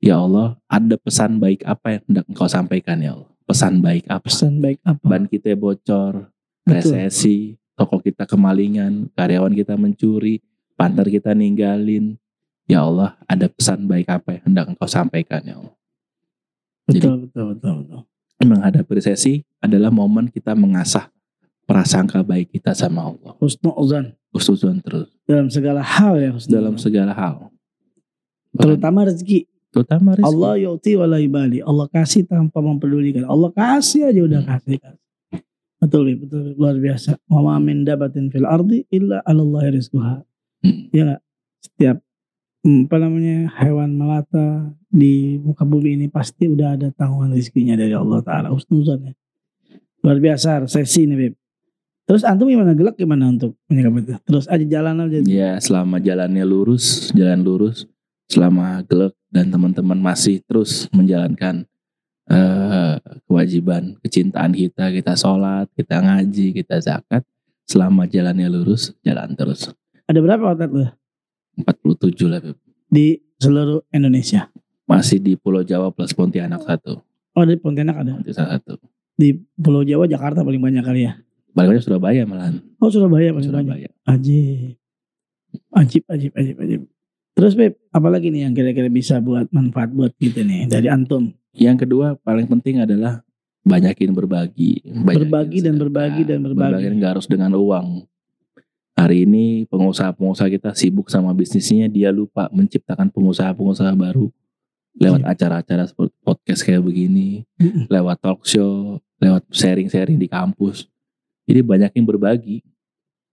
ya Allah, ada pesan baik apa yang hendak engkau sampaikan ya Allah? Pesan baik apa? Pesan baik apa? Ban kita bocor, Betul. resesi, toko kita kemalingan, karyawan kita mencuri, partner kita ninggalin. Ya Allah, ada pesan baik apa yang hendak engkau sampaikan ya Allah? Betul, betul, betul, betul. menghadapi resesi adalah momen kita mengasah prasangka baik kita sama Allah. Husnuzan Husnuzon terus dalam segala hal ya husnuzan. dalam segala hal. Bahkan terutama rezeki. Terutama rezeki. Allah yu'ti wa la yubali. Allah kasih tanpa mempedulikan. Allah kasih aja udah Hmm. kasih. kasih. Betul, betul, luar biasa. Wa ma min dabatin fil ardi illa 'ala Allah rizquha. Hmm. Ya enggak? Setiap hmm, apa namanya hewan melata di muka bumi ini pasti udah ada tanggungan rezekinya dari Allah Taala. Husnuzon ya. Luar biasa resesi nih, Beb. Terus antum gimana gelak gimana untuk menyikapi itu? Terus aja jalan aja. Ya selama jalannya lurus, jalan lurus, selama gelek dan teman-teman masih terus menjalankan eh, kewajiban kecintaan kita, kita sholat, kita ngaji, kita zakat, selama jalannya lurus, jalan terus. Ada berapa outlet lu 47 lah, Beb. di seluruh Indonesia? masih di Pulau Jawa plus Pontianak satu, Oh di Pontianak ada. Pontianak satu. Di Pulau Jawa, Jakarta paling banyak kali ya. Paling banyak Surabaya malahan. Oh Surabaya paling banyak. Surabaya. Ajib. Ajib, ajib, ajib, ajib. Terus Beb, apalagi nih yang kira-kira bisa buat manfaat buat kita nih dari antum? Yang kedua paling penting adalah banyakin berbagi. Banyakin Berbagi dan berbagi dan berbagi. Berbagi nggak harus dengan uang. Hari ini pengusaha-pengusaha kita sibuk sama bisnisnya, dia lupa menciptakan pengusaha-pengusaha baru lewat Iya. acara-acara seperti podcast kayak begini, lewat talk show, lewat sharing-sharing di kampus. Jadi banyak yang berbagi.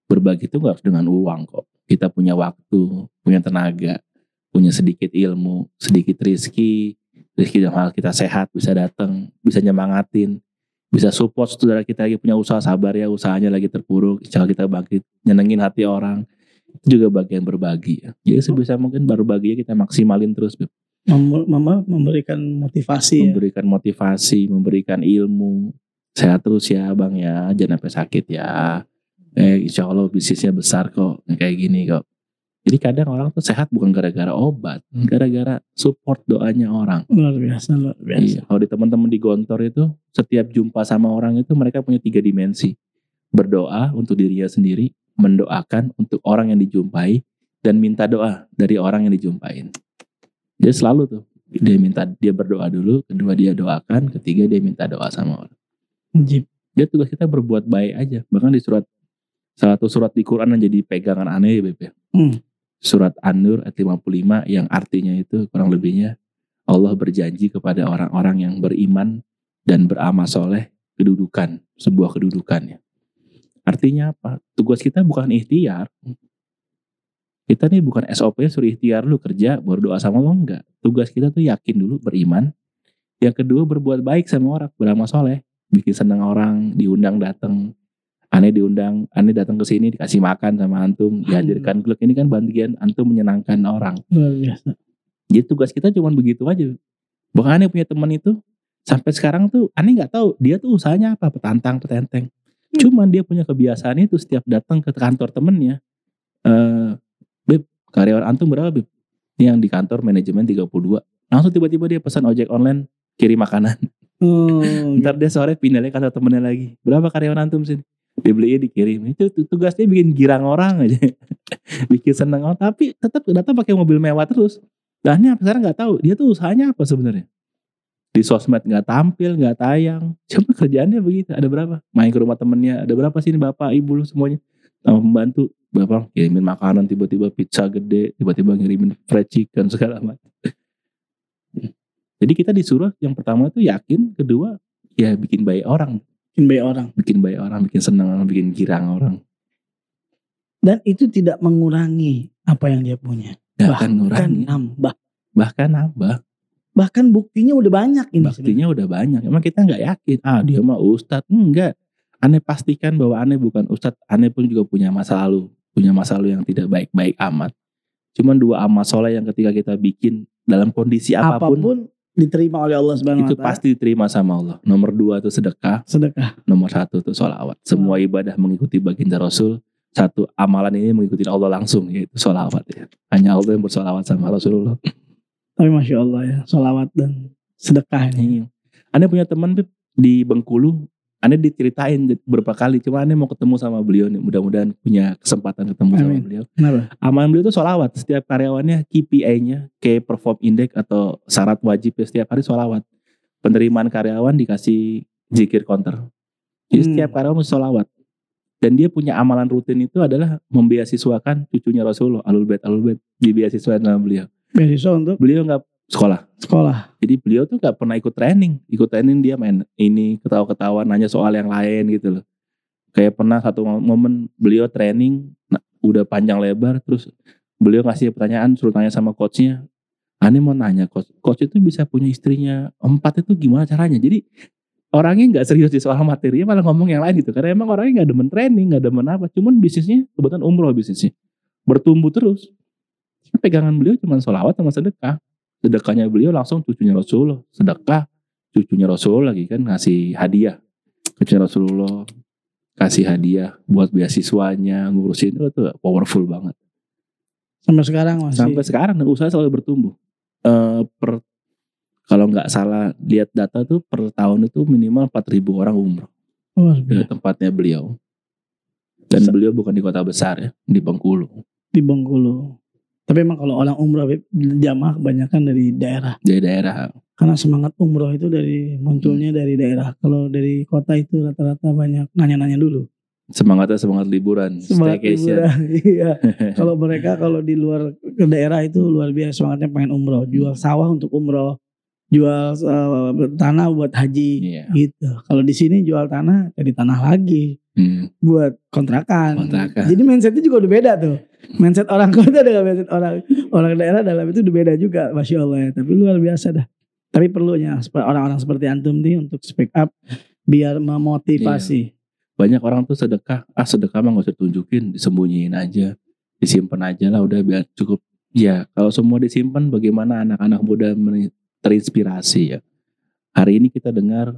Berbagi itu nggak harus dengan uang kok. Kita punya waktu, punya tenaga, punya sedikit ilmu, sedikit rizki, rizki dalam hal kita sehat bisa datang, bisa nyemangatin, bisa support saudara kita lagi punya usaha sabar ya usahanya lagi terpuruk, Allah kita bangkit, nyenengin hati orang. Itu juga bagian berbagi. ya. Jadi sebisa mungkin berbaginya kita maksimalin terus, Beb. Mem- memberikan motivasi ya. memberikan motivasi, memberikan ilmu. Sehat terus ya bang ya, jangan sampai sakit ya. Eh insya Allah bisnisnya besar kok, kayak gini kok. Jadi kadang orang tuh sehat bukan gara-gara obat, gara-gara support doanya orang. Luar biasa, luar biasa. Iya, kalau di teman-teman di Gontor itu setiap jumpa sama orang itu mereka punya tiga dimensi. Berdoa untuk dirinya sendiri, mendoakan untuk orang yang dijumpai, dan minta doa dari orang yang dijumpain. Dia selalu tuh dia minta dia berdoa dulu, kedua dia doakan, ketiga dia minta doa sama orang. Ajib. Dia tugas kita berbuat baik aja. Bahkan di surat salah satu surat di Quran yang jadi pegangan aneh ya Beb ya. Hmm. Surat An-Nur ayat 55 yang artinya itu kurang lebihnya Allah berjanji kepada orang-orang yang beriman dan beramal soleh kedudukan, sebuah kedudukannya. Artinya apa? Tugas kita bukan ikhtiar. Kita nih bukan SOP suruh ikhtiar lu kerja baru doa sama lo enggak. Tugas kita tuh yakin dulu beriman. Yang kedua berbuat baik sama orang, beramal soleh. Bikin senang orang, diundang datang. Aneh diundang, aneh datang ke sini dikasih makan sama antum, dihadirkan klub ini kan bagian antum menyenangkan orang. Luar biasa. Jadi tugas kita cuma begitu aja. Bahkan aneh punya teman itu sampai sekarang tuh aneh nggak tahu dia tuh usahanya apa petantang petenteng. Cuman dia punya kebiasaan itu setiap datang ke kantor temennya, eh beb karyawan antum berapa beb? Ini yang di kantor manajemen 32 Langsung tiba-tiba dia pesan ojek online kirim makanan. Oh, Ntar dia sore pindah lagi kantor temennya lagi. Berapa karyawan antum sih? Dibelinya dikirim. Itu tu- tugasnya bikin girang orang aja. bikin seneng orang. Tapi tetap datang pakai mobil mewah terus. Dan ini sekarang nggak tahu dia tuh usahanya apa sebenarnya. Di sosmed nggak tampil, nggak tayang. Cuma kerjaannya begitu. Ada berapa? Main ke rumah temennya. Ada berapa sih ini bapak, ibu lu semuanya? Sama pembantu. Bapak kirimin makanan tiba-tiba pizza gede, tiba-tiba ngirimin fried chicken segala macam. Jadi kita disuruh yang pertama itu yakin, kedua ya bikin baik orang. Bikin baik orang. bikin baik orang bikin senang orang bikin girang orang Dan itu tidak mengurangi apa yang dia punya. gak Bahkan akan ngurangi nambah. bahkan nambah Bahkan buktinya udah banyak ini. baktinya udah banyak emang kita nggak yakin ah dia mah ustadz enggak aneh pastikan bahwa aneh bukan ustadz aneh pun juga punya masa lalu punya masa lalu yang tidak baik-baik amat cuman dua amal soleh yang ketika kita bikin dalam kondisi apa pun, Apa pun diterima oleh Allah Subhanahu itu pasti diterima sama Allah. Nomor dua itu sedekah. Sedekah. nomor satu itu sholawat. Semua ibadah mengikuti baginda Rasul. Satu amalan ini mengikuti Allah langsung yaitu sholawat ya. Hanya Allah yang bersolawat sama Rasulullah. Tapi masya Allah ya, solawat dan sedekah ini. Iya. Anda punya teman di Bengkulu, Anda diceritain beberapa kali, cuma Anda mau ketemu sama beliau nih, mudah-mudahan punya kesempatan ketemu sama Amin. beliau. Kenapa? Amalan beliau itu sholawat, setiap karyawannya KPI-nya, kayak perform index atau syarat wajib ya, setiap hari sholawat. Penerimaan karyawan dikasih zikir counter. Jadi Hmm. setiap karyawan mesti sholawat. Dan dia punya amalan rutin itu adalah membeasiswakan cucunya Rasulullah, Alul Bait, Alul Bait, dibeasiswakan sama beliau. Beasiswa untuk Beliau nggak sekolah, sekolah. jadi beliau tuh gak pernah ikut training. Ikut training dia main ini ketawa-ketawa nanya soal yang lain gitu loh. Kayak pernah satu momen beliau training nah, udah panjang lebar terus beliau ngasih pertanyaan suruh tanya sama coachnya. Aneh mau nanya coach, coach itu bisa punya istrinya empat itu gimana caranya? Jadi orangnya nggak serius di soal materinya malah ngomong yang lain gitu. Karena emang orangnya nggak demen training, nggak demen apa. Cuman bisnisnya kebetulan umroh bisnisnya bertumbuh terus. Pegangan beliau cuma sholawat sama sedekah sedekahnya beliau langsung cucunya Rasulullah. Sedekah cucunya Rasulullah lagi kan ngasih hadiah. Cucunya Rasulullah kasih hadiah buat beasiswanya ngurusin. Itu tuh powerful banget. Sampai sekarang masih. sampai sekarang dan usaha selalu bertumbuh. Eh, per kalau nggak salah lihat data tuh per tahun itu minimal 4.000 orang umroh Oh, tempatnya beliau. Dan beliau bukan di kota besar ya di Bengkulu. Di Bengkulu. Tapi emang kalau orang umroh jamaah kebanyakan dari daerah. dari daerah Karena semangat umroh itu dari munculnya dari daerah. Kalau dari kota itu rata-rata banyak nanya-nanya dulu. semangatnya semangat liburan Semangat staycation liburan. Iya. kalau mereka kalau di luar ke daerah itu luar biasa semangatnya pengen umroh. Jual sawah untuk umroh. Jual eh, tanah buat haji. Iya. Gitu. Kalau di sini jual tanah jadi tanah lagi Hmm. buat kontrakan. Kontrakan. Jadi mindsetnya juga udah beda tuh. Mindset orang kota dengan mindset orang orang daerah dalam itu beda juga, masya Allah ya. Tapi luar biasa dah. Tapi perlunya orang-orang seperti antum nih untuk speak up biar memotivasi. banyak orang tuh sedekah ah sedekah mah gak usah tunjukin disembunyiin aja disimpan aja lah udah biar cukup ya kalau semua disimpan bagaimana anak-anak muda terinspirasi ya hari ini kita dengar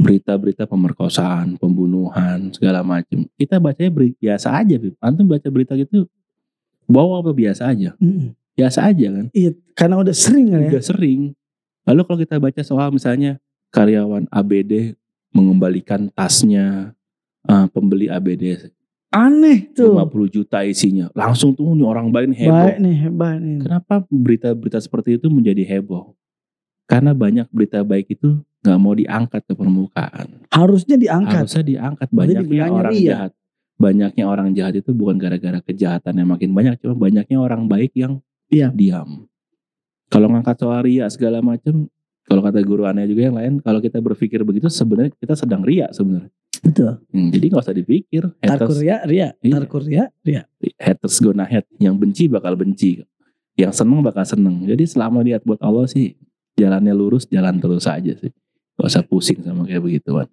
berita-berita pemerkosaan pembunuhan segala macam kita bacanya biasa aja Bib. antum baca berita gitu bawa apa biasa aja Mm-mm. biasa aja kan Iya, karena udah sering kan ya. udah sering. Lalu kalau kita baca soal misalnya karyawan ABD mengembalikan tasnya eh, pembeli ABD Aneh tuh. 50 juta isinya, langsung tuh nih orang baik nih heboh. Baik nih, hebat nih. Kenapa berita-berita seperti itu menjadi heboh? Karena banyak berita baik itu nggak mau diangkat ke permukaan. Harusnya diangkat. Harusnya diangkat banyaknya orang ria. jahat. Banyaknya orang jahat itu bukan gara-gara kejahatan yang makin banyak, cuma banyaknya orang baik yang Diam. diam. Kalau ngangkat soal ria segala macam, kalau kata guru aneh juga yang lain, kalau kita berpikir begitu sebenarnya kita sedang ria sebenarnya. Betul. Hmm, jadi nggak usah dipikir. Tarkur Haters, ria, ria. Iya. Tarkur ria, ria. haters gonna hate. Yang benci bakal benci. Yang seneng bakal seneng. Jadi selama niat buat Allah sih jalannya lurus, jalan terus aja sih. Gak usah pusing sama kayak begituan.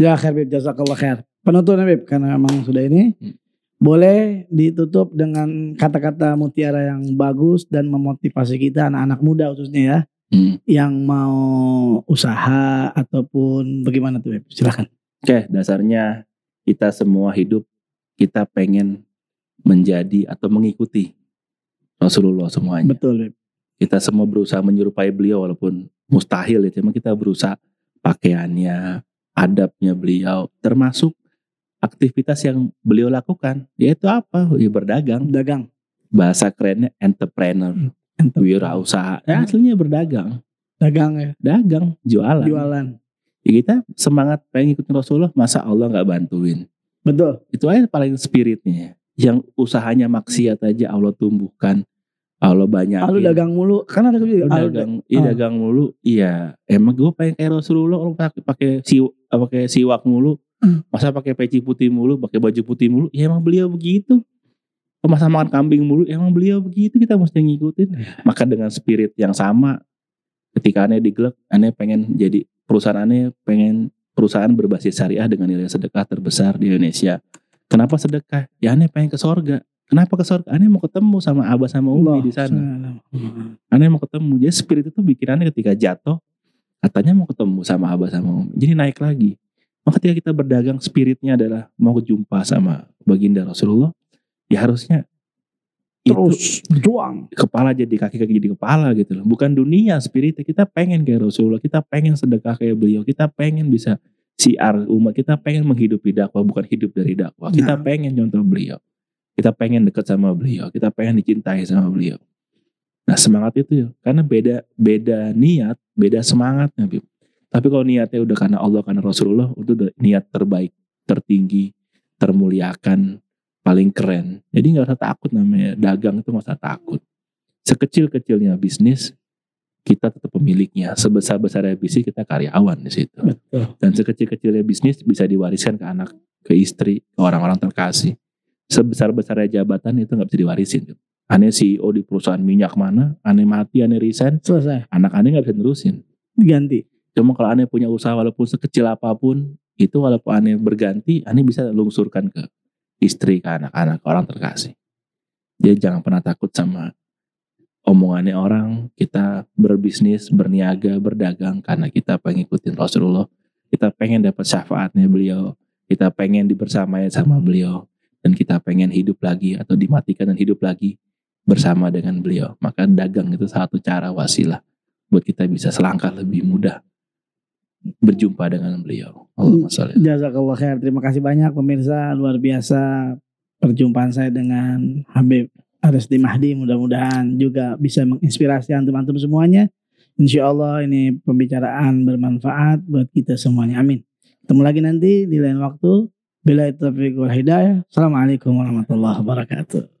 Ya khair Bib, jazakallah khair. Penutupnya Bib, karena memang sudah ini. Hmm. Boleh ditutup dengan kata-kata mutiara yang bagus dan memotivasi kita anak-anak muda khususnya ya. Hmm. Yang mau usaha ataupun bagaimana tuh Bib? Silahkan. Oke, dasarnya kita semua hidup kita pengen menjadi atau mengikuti Rasulullah semuanya. Betul Bib. Kita semua berusaha menyerupai beliau walaupun mustahil ya, cuma kita berusaha pakaiannya, adabnya beliau, termasuk aktivitas yang beliau lakukan, yaitu apa? Ya berdagang. Dagang. Bahasa kerennya entrepreneur, Enter- wirausaha. Ya, aslinya berdagang, Dagang ya. dagang, jualan. Jualan. Ya, kita semangat pengen ikutin Rasulullah, masa Allah nggak bantuin? Betul. Itu aja paling spiritnya. Yang usahanya maksiat aja Allah tumbuhkan. Allah banyak. Ah, lu dagang mulu. Kan ada juga. Lu ah, dagang, iya ah. dagang mulu. Iya, emang gue pengen kayak Rasulullah orang pakai pakai pakai siwak mulu, Hmm. masa pakai peci putih mulu, pakai baju putih mulu, ya emang beliau begitu. Masa makan kambing mulu, ya emang beliau begitu kita mesti ngikutin. Maka dengan spirit yang sama, ketika aneh digelek, aneh pengen jadi perusahaan aneh pengen perusahaan berbasis syariah dengan nilai sedekah terbesar di Indonesia. Kenapa sedekah? Ya aneh pengen ke sorga. Kenapa ke sorga? Aneh mau ketemu sama abah sama umi di sana. Aneh mau ketemu. Jadi spirit itu bikin aneh ketika jatuh, katanya mau ketemu sama abah sama umi. Jadi naik lagi. Maka ketika kita berdagang, spiritnya adalah mau jumpa sama baginda Rasulullah, ya harusnya itu Terus berjuang. kepala jadi kaki kaki jadi kepala gitu loh bukan dunia spiritnya kita pengen kayak Rasulullah kita pengen sedekah kayak beliau kita pengen bisa siar umat kita pengen menghidupi dakwah bukan hidup dari dakwah kita Nah. pengen contoh beliau kita pengen deket sama beliau kita pengen dicintai sama beliau nah semangat itu ya karena beda beda niat beda semangatnya Bib. Tapi kalau niatnya udah karena Allah karena Rasulullah itu udah niat terbaik tertinggi termuliakan paling keren. Jadi nggak usah takut namanya dagang itu nggak usah takut. Sekecil-kecilnya bisnis kita tetap pemiliknya. Sebesar-besarnya bisnis kita karyawan di situ. Betul. Dan sekecil-kecilnya bisnis bisa diwariskan ke anak, ke istri, ke orang-orang terkasih. Sebesar-besarnya jabatan itu nggak bisa diwarisin. Aneh CEO di perusahaan minyak mana, aneh mati, aneh resign, Selesai. anak aneh nggak bisa nerusin. Diganti. Cuma kalau aneh punya usaha walaupun sekecil apa pun, itu walaupun aneh berganti, aneh bisa lungsurkan ke istri, ke anak-anak, ke orang terkasih. Jadi jangan pernah takut sama omongannya orang. Kita berbisnis, berniaga, berdagang karena kita pengen ngikutin Rasulullah. Kita pengen dapat syafaatnya beliau. Kita pengen dibersamai sama beliau. Dan kita pengen hidup lagi atau dimatikan dan hidup lagi bersama dengan beliau. Maka dagang itu satu cara wasilah buat kita bisa selangkah lebih mudah berjumpa dengan beliau. Allahumma sholli. Jazakallah khair. Terima kasih banyak pemirsa. Luar biasa perjumpaan saya dengan Habib Arisdi Mahdi. Mudah-mudahan juga bisa menginspirasi antum-antum semuanya. Insya Allah ini pembicaraan bermanfaat buat kita semuanya. Amin. Ketemu lagi nanti di lain waktu. Bila itu wal hidayah. Assalamualaikum warahmatullahi wabarakatuh.